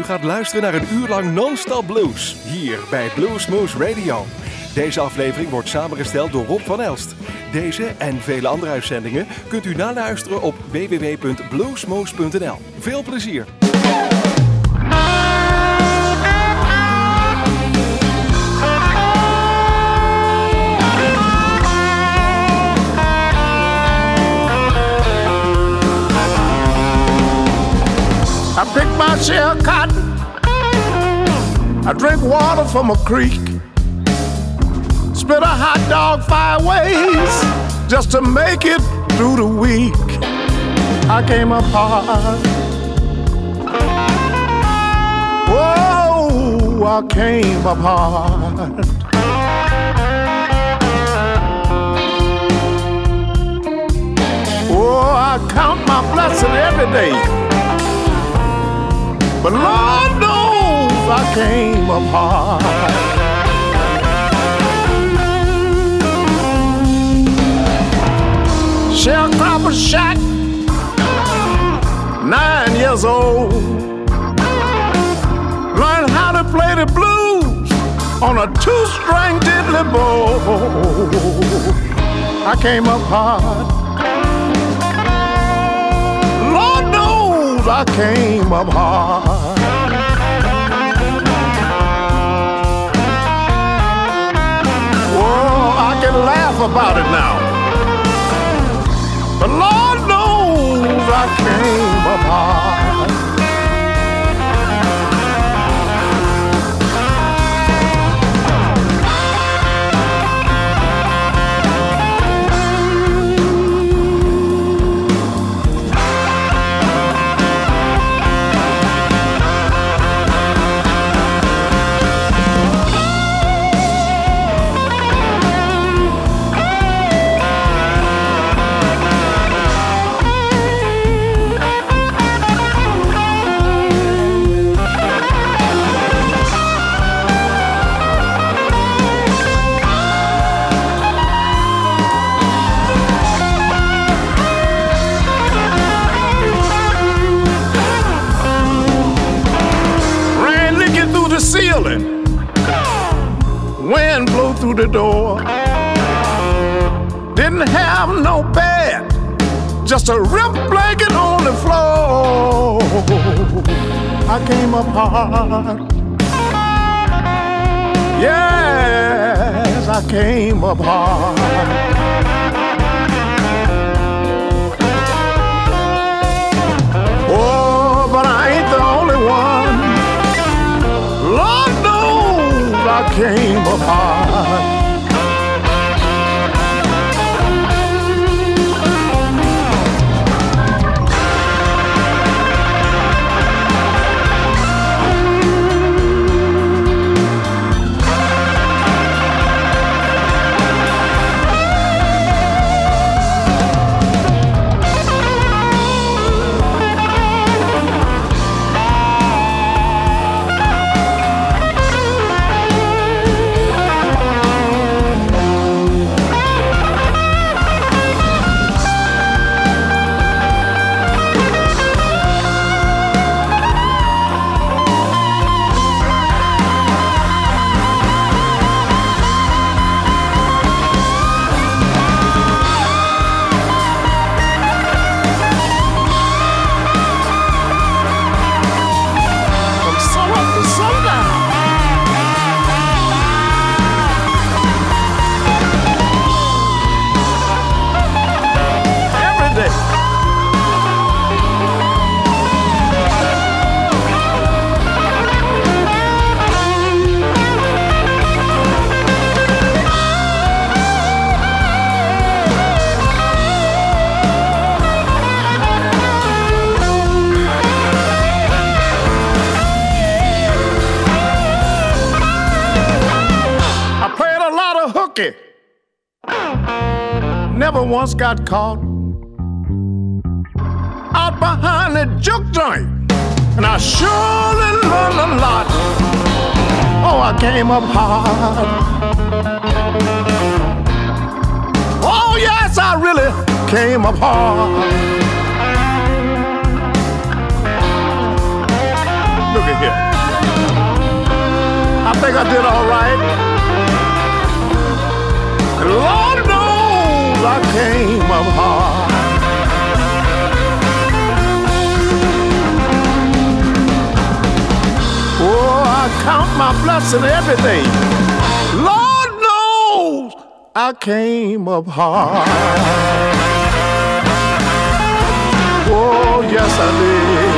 U gaat luisteren naar een uur lang non-stop blues. Hier bij Bluesmoose Radio. Deze aflevering wordt samengesteld door Rob van Elst. Deze en vele andere uitzendingen kunt u naluisteren op www.bluesmoose.nl. Veel plezier! I pick my share of cotton. I drink water from a creek. Spit a hot dog five ways just to make it through the week. I came up hard. Whoa, I came up hard. Oh, I count my blessing every day. But Lord knows I came up hard. Sharecropper shack, nine years old. Learn how to play the blues on a two-string diddly bow. I came up hard. I came up hard. Whoa, I can laugh about it now. But Lord knows I came up hard. Got caught. Out behind the juke joint. And I surely learned a lot. Oh, I came up hard. Oh, yes, I really came up hard. Look at here. I think I did all right. Lord came up hard. Oh, I count my blessing every day. Lord knows I came up hard. Oh, yes, I did.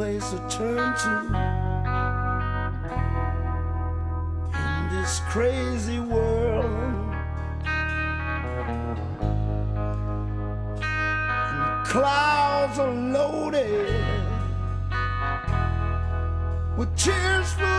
place to turn to in this crazy world. And the clouds are loaded with tears.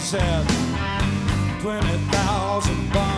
said, 20,000 bucks.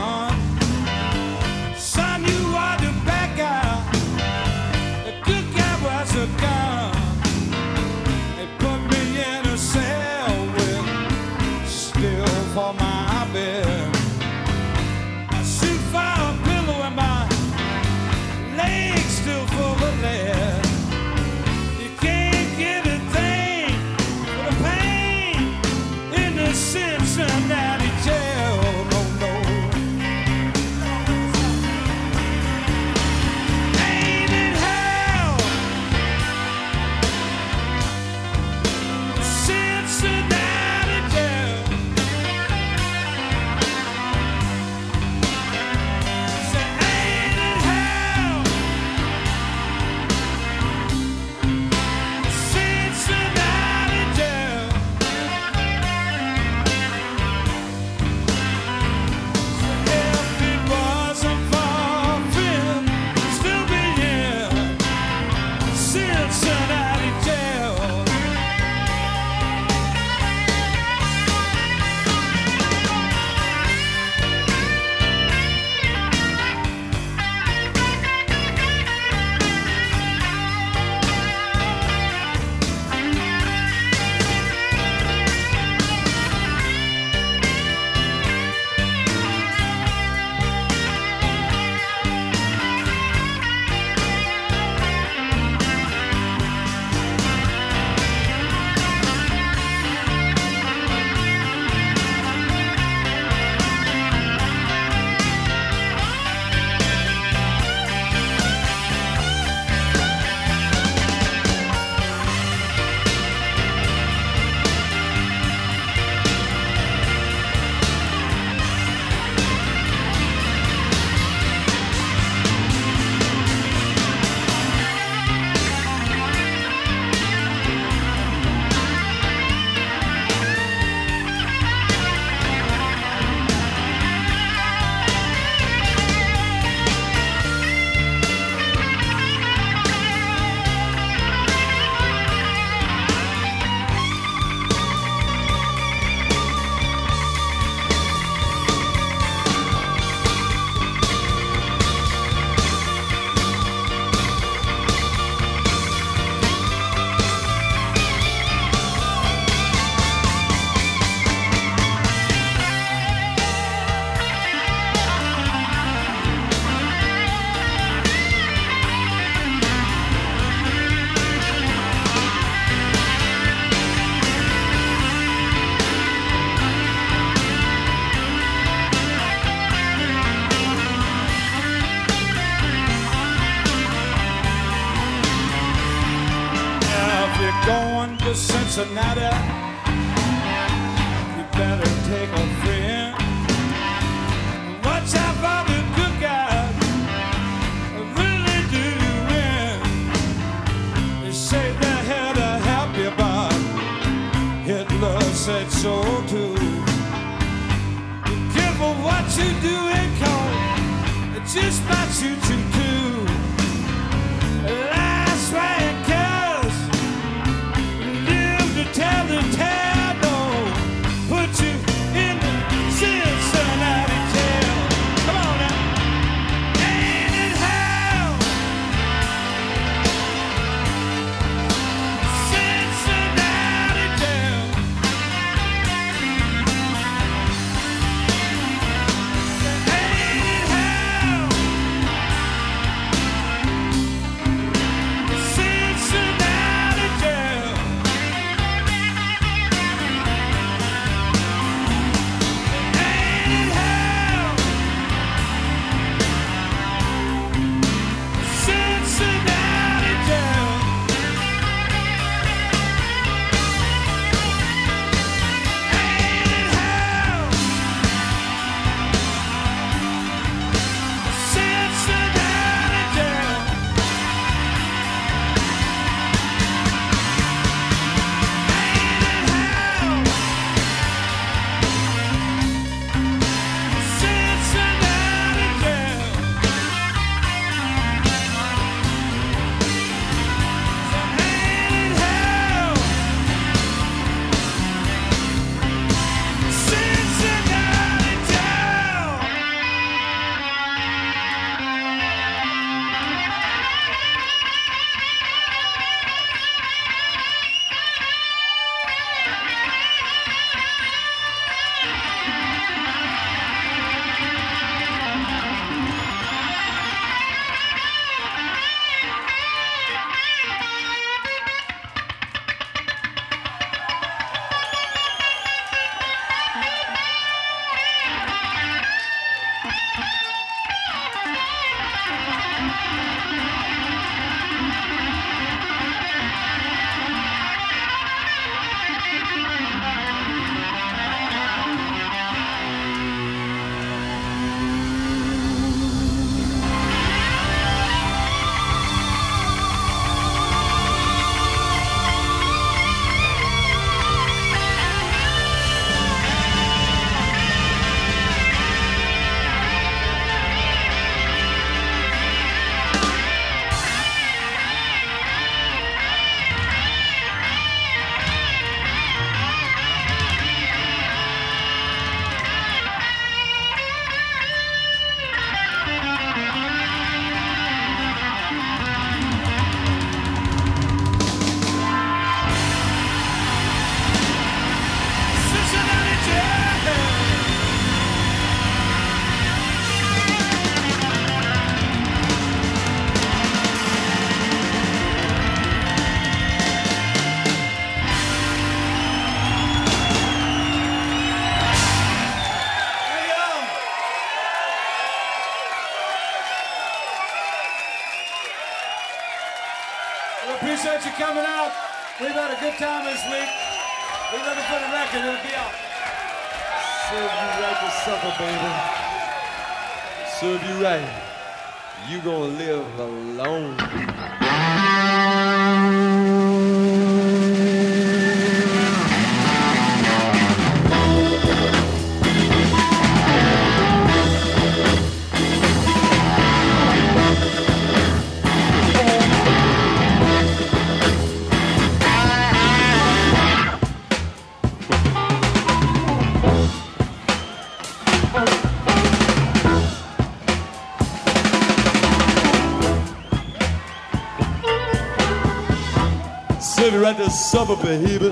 supper, baby.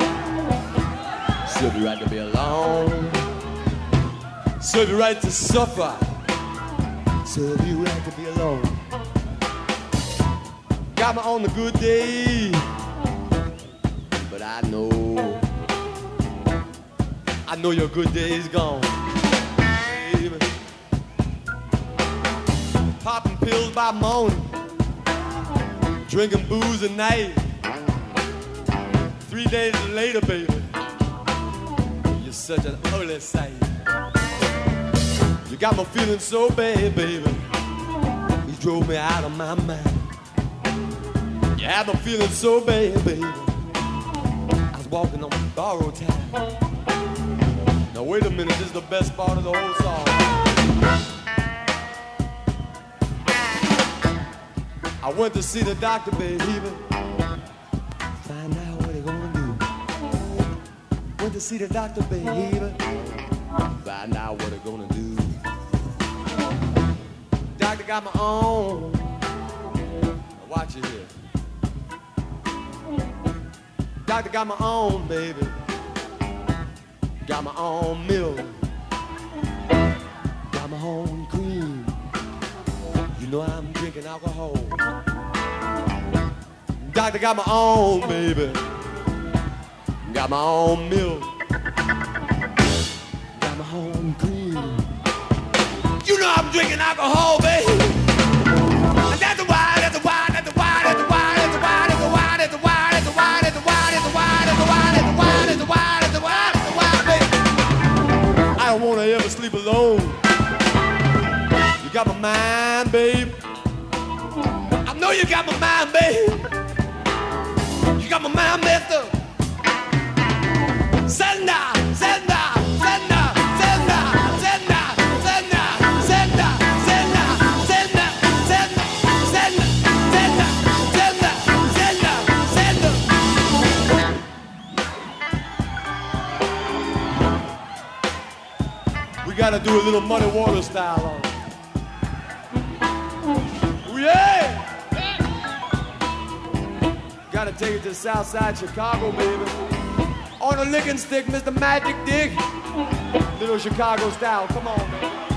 Serve you right to be alone. Serve you right to suffer. Serve you right to be alone. Got me on the good day. But I know, I know your good day is gone. Baby. Popping pills by morning. Drinking booze at night. Three days later, baby, you're such an ugly sight. You got me feeling so bad, baby. You drove me out of my mind. You had me feeling so bad, baby. I was walking on borrowed time. Now wait a minute, this is the best part of the whole song. I went to see the doctor, baby. To see the doctor, baby. Find out what they gonna do. Doctor got my own. Now watch it here. Doctor got my own, baby. Got my own milk. Got my own cream. You know I'm drinking alcohol. Doctor got my own, baby. Got my own milk. Got my own cream. You know I'm drinking alcohol, baby. And that's that's that's that's that's that's that's that's that's that's that's that's that's baby. I don't wanna ever sleep alone. You got my mind, babe. I know you got my mind, babe. You got my mind messed up. Gotta do a little Muddy Water style on it. Yeah! Gotta take it to South Side Chicago, baby. On a licking stick, Mr. Magic Dick. Little Chicago style, come on, man.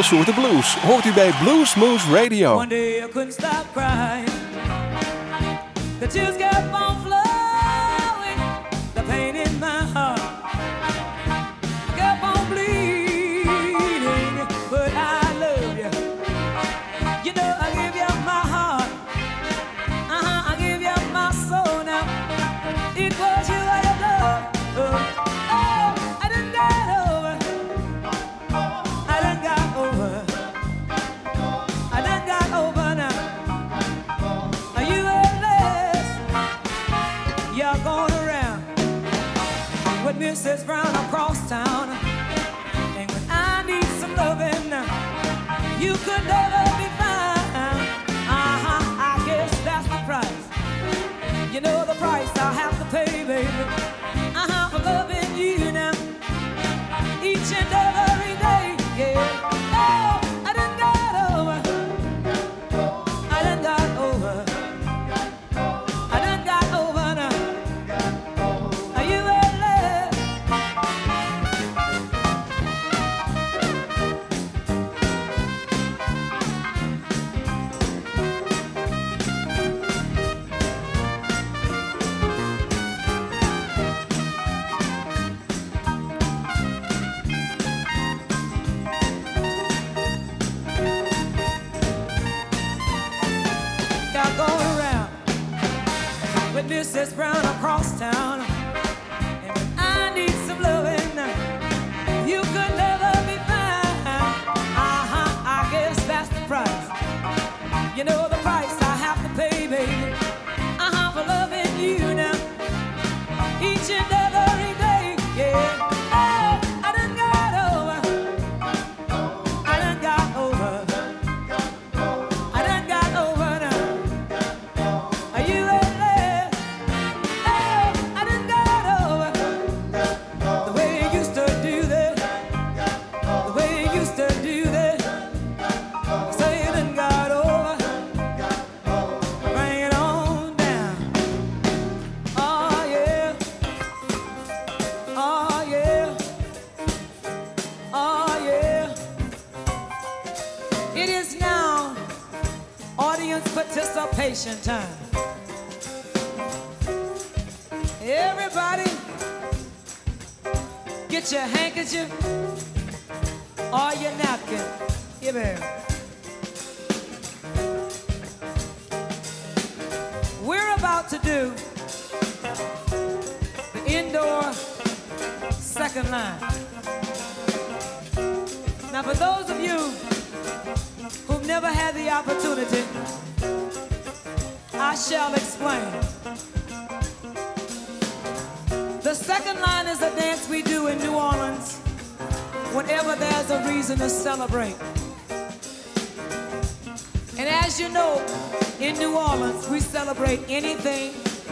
Alle soorten blues hoort u bij Bluesmoose Radio. One day I couldn't stop crying. Mrs. Brown across town. And when I need some loving, you could never Mrs. Brown across town.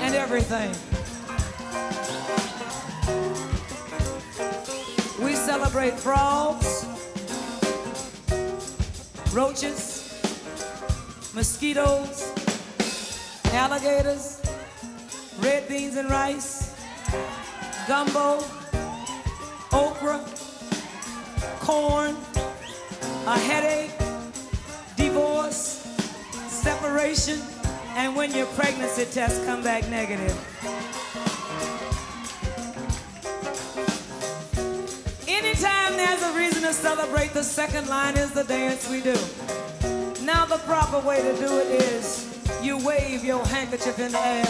And everything. We celebrate frogs, roaches, mosquitoes, alligators, red beans and rice, gumbo, okra, corn, a headache, divorce, separation, and when your pregnancy tests come back negative. Anytime there's a reason to celebrate, the second line is the dance we do. Now the proper way to do it is you wave your handkerchief in the air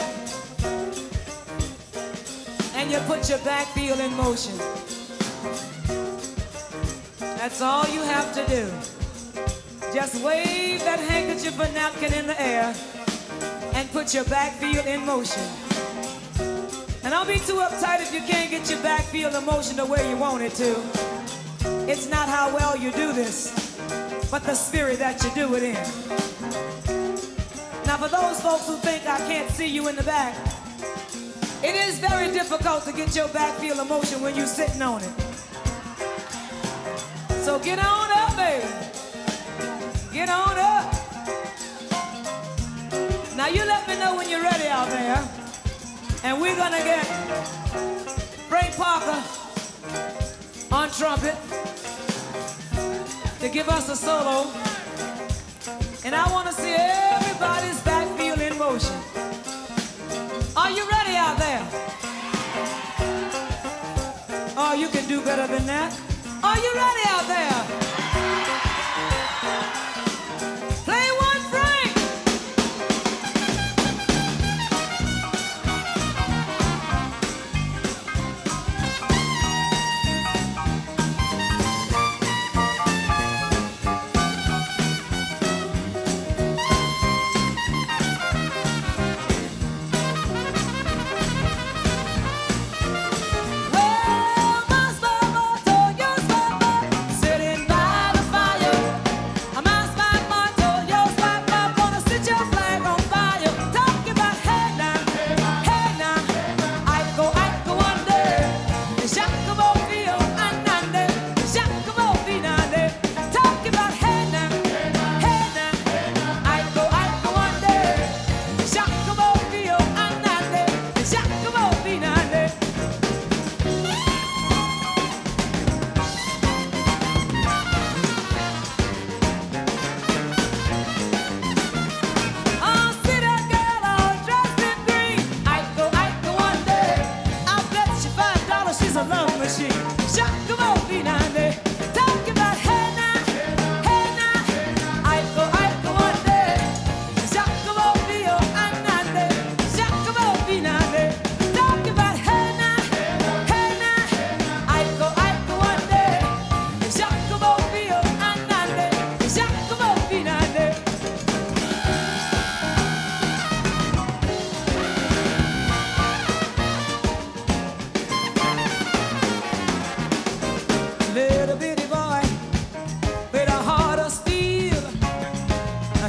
and you put your back heel in motion. That's all you have to do. Just wave that handkerchief or napkin in the air and put your back feel in motion. And don't be too uptight if you can't get your back feel in motion the way you want it to. It's not how well you do this, but the spirit that you do it in. Now, for those folks who think I can't see you in the back, it is very difficult to get your back feel in motion when you're sitting on it. So get on up, baby. Get on up. Now you let me know when you're ready out there. And we're gonna get Frank Parker on trumpet to give us a solo. And I want to see everybody's back feel in motion. Are you ready out there? Oh, you can do better than that. Are you ready out there?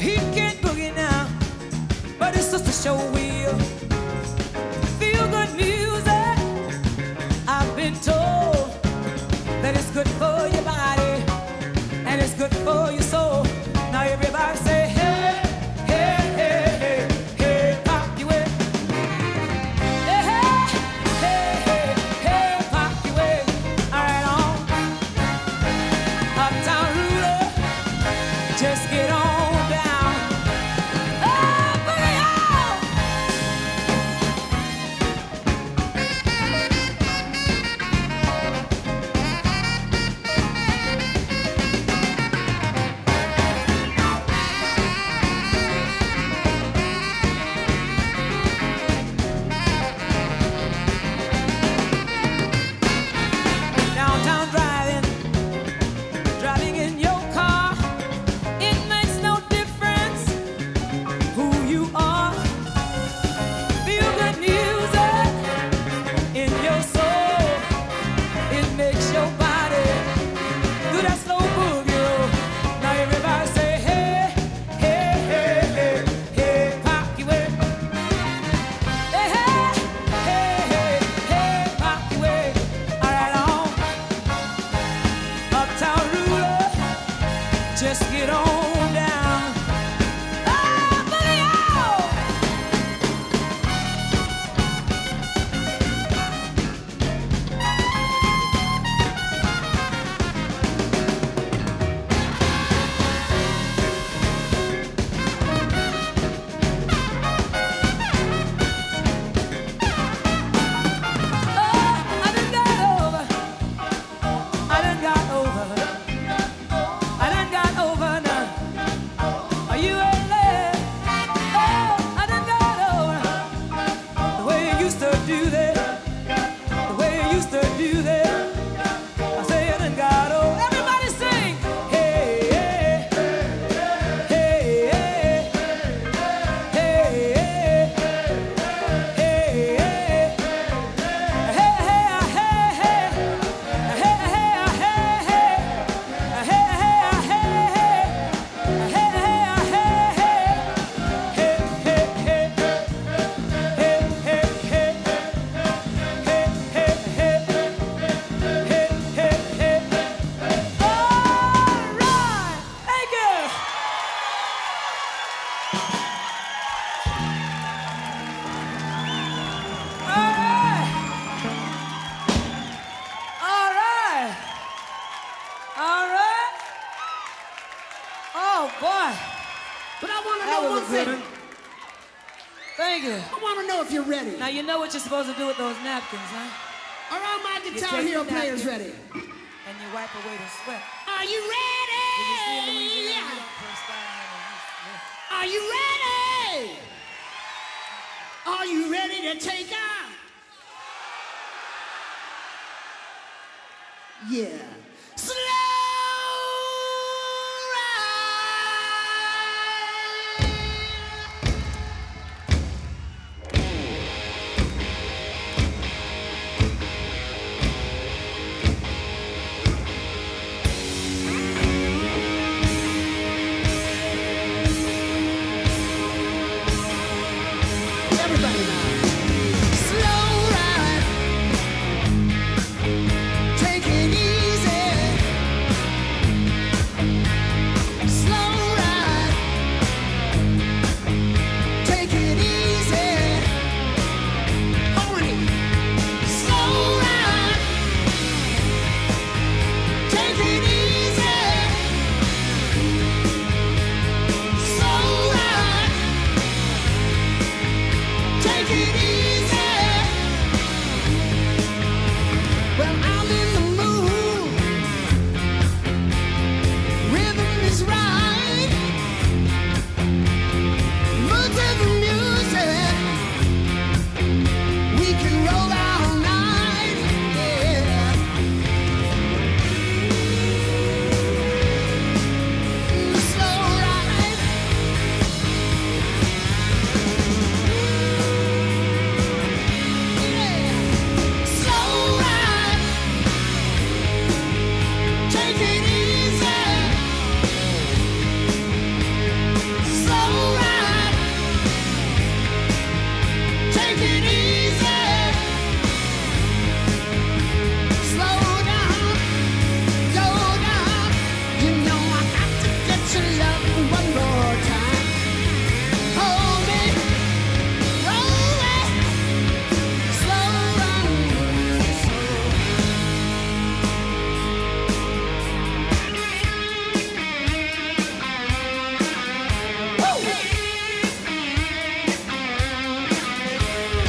He can't boogie now, but his sister sure will. Feel good music. I've been told that it's good for your body and it's good for your 같은 사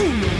Boom.